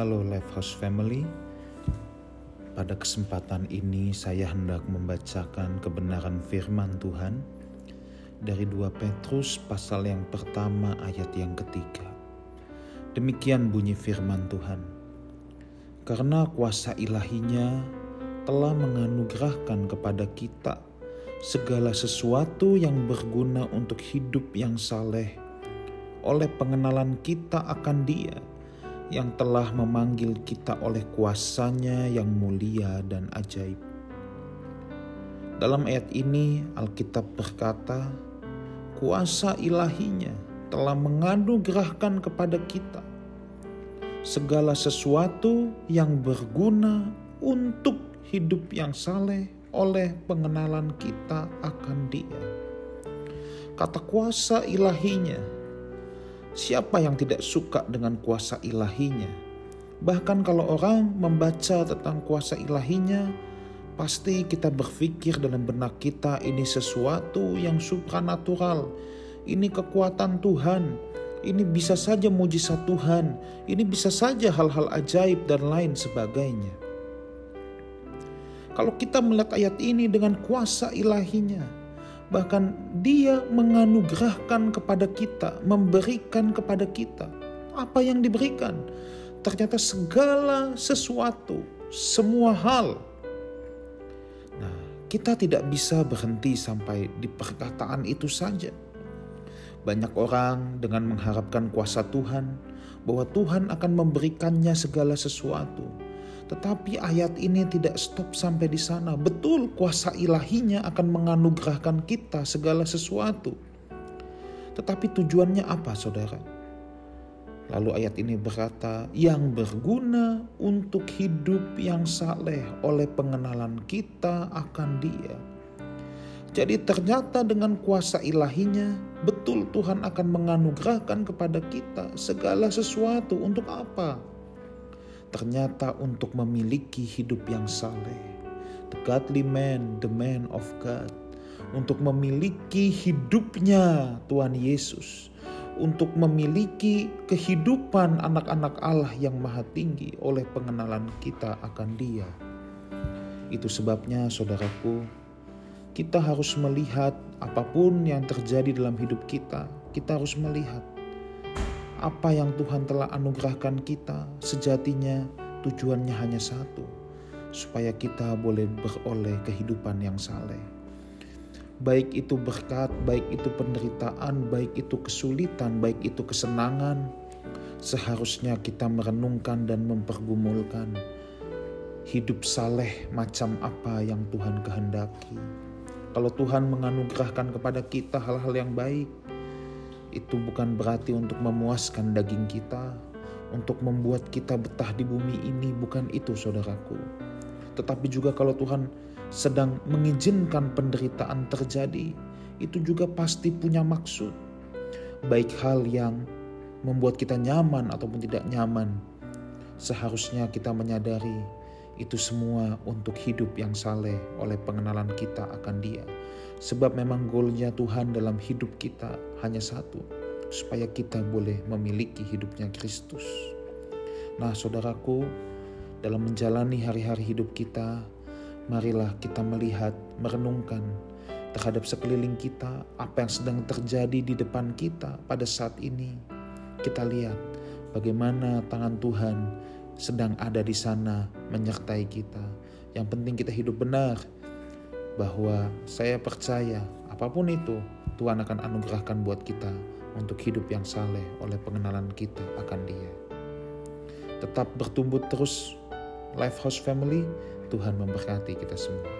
Halo Lifehouse Family. Pada kesempatan ini saya hendak membacakan kebenaran firman Tuhan dari 2 Petrus pasal yang pertama ayat yang ketiga. Demikian bunyi firman Tuhan. Karena kuasa ilahinya telah menganugerahkan kepada kita segala sesuatu yang berguna untuk hidup yang saleh oleh pengenalan kita akan Dia yang telah memanggil kita oleh kuasanya yang mulia dan ajaib. Dalam ayat ini Alkitab berkata, kuasa ilahinya telah menganugerahkan kepada kita segala sesuatu yang berguna untuk hidup yang saleh oleh pengenalan kita akan Dia. Kata kuasa ilahinya Siapa yang tidak suka dengan kuasa ilahinya? Bahkan kalau orang membaca tentang kuasa ilahinya, pasti kita berpikir dalam benak kita ini sesuatu yang supranatural. Ini kekuatan Tuhan. Ini bisa saja mujizat Tuhan. Ini bisa saja hal-hal ajaib dan lain sebagainya. Kalau kita melihat ayat ini dengan kuasa ilahinya, bahkan dia menganugerahkan kepada kita, memberikan kepada kita. Apa yang diberikan? Ternyata segala sesuatu, semua hal. Nah, kita tidak bisa berhenti sampai di perkataan itu saja. Banyak orang dengan mengharapkan kuasa Tuhan, bahwa Tuhan akan memberikannya segala sesuatu tetapi ayat ini tidak stop sampai di sana. Betul kuasa ilahinya akan menganugerahkan kita segala sesuatu. Tetapi tujuannya apa saudara? Lalu ayat ini berkata, yang berguna untuk hidup yang saleh oleh pengenalan kita akan dia. Jadi ternyata dengan kuasa ilahinya, betul Tuhan akan menganugerahkan kepada kita segala sesuatu untuk apa? Ternyata untuk memiliki hidup yang saleh. The godly man, the man of God. Untuk memiliki hidupnya Tuhan Yesus. Untuk memiliki kehidupan anak-anak Allah yang maha tinggi oleh pengenalan kita akan dia. Itu sebabnya saudaraku, kita harus melihat apa pun yang terjadi dalam hidup kita. Kita harus melihat apa yang Tuhan telah anugerahkan kita sejatinya tujuannya hanya satu, supaya kita boleh beroleh kehidupan yang saleh. Baik itu berkat, baik itu penderitaan, baik itu kesulitan, baik itu kesenangan, seharusnya kita merenungkan dan mempergumulkan hidup saleh macam apa yang Tuhan kehendaki. Kalau Tuhan menganugerahkan kepada kita hal-hal yang baik, itu bukan berarti untuk memuaskan daging kita, untuk membuat kita betah di bumi ini, bukan itu saudaraku. Tetapi juga kalau Tuhan sedang mengizinkan penderitaan terjadi, itu juga pasti punya maksud. Baik hal yang membuat kita nyaman ataupun tidak nyaman, seharusnya kita menyadari itu semua untuk hidup yang saleh oleh pengenalan kita akan Dia. Sebab memang golnya Tuhan dalam hidup kita hanya satu, supaya kita boleh memiliki hidupnya Kristus. Nah, saudaraku, dalam menjalani hari-hari hidup kita, marilah kita melihat, merenungkan terhadap sekeliling kita, apa yang sedang terjadi di depan kita pada saat ini. Kita lihat bagaimana tangan Tuhan sedang ada di sana menyertai kita. Yang penting kita hidup benar, bahwa saya percaya apa pun itu Tuhan akan anugerahkan buat kita untuk hidup yang saleh oleh pengenalan kita akan Dia. Tetap bertumbuh terus Lifehouse Family, Tuhan memberkati kita semua.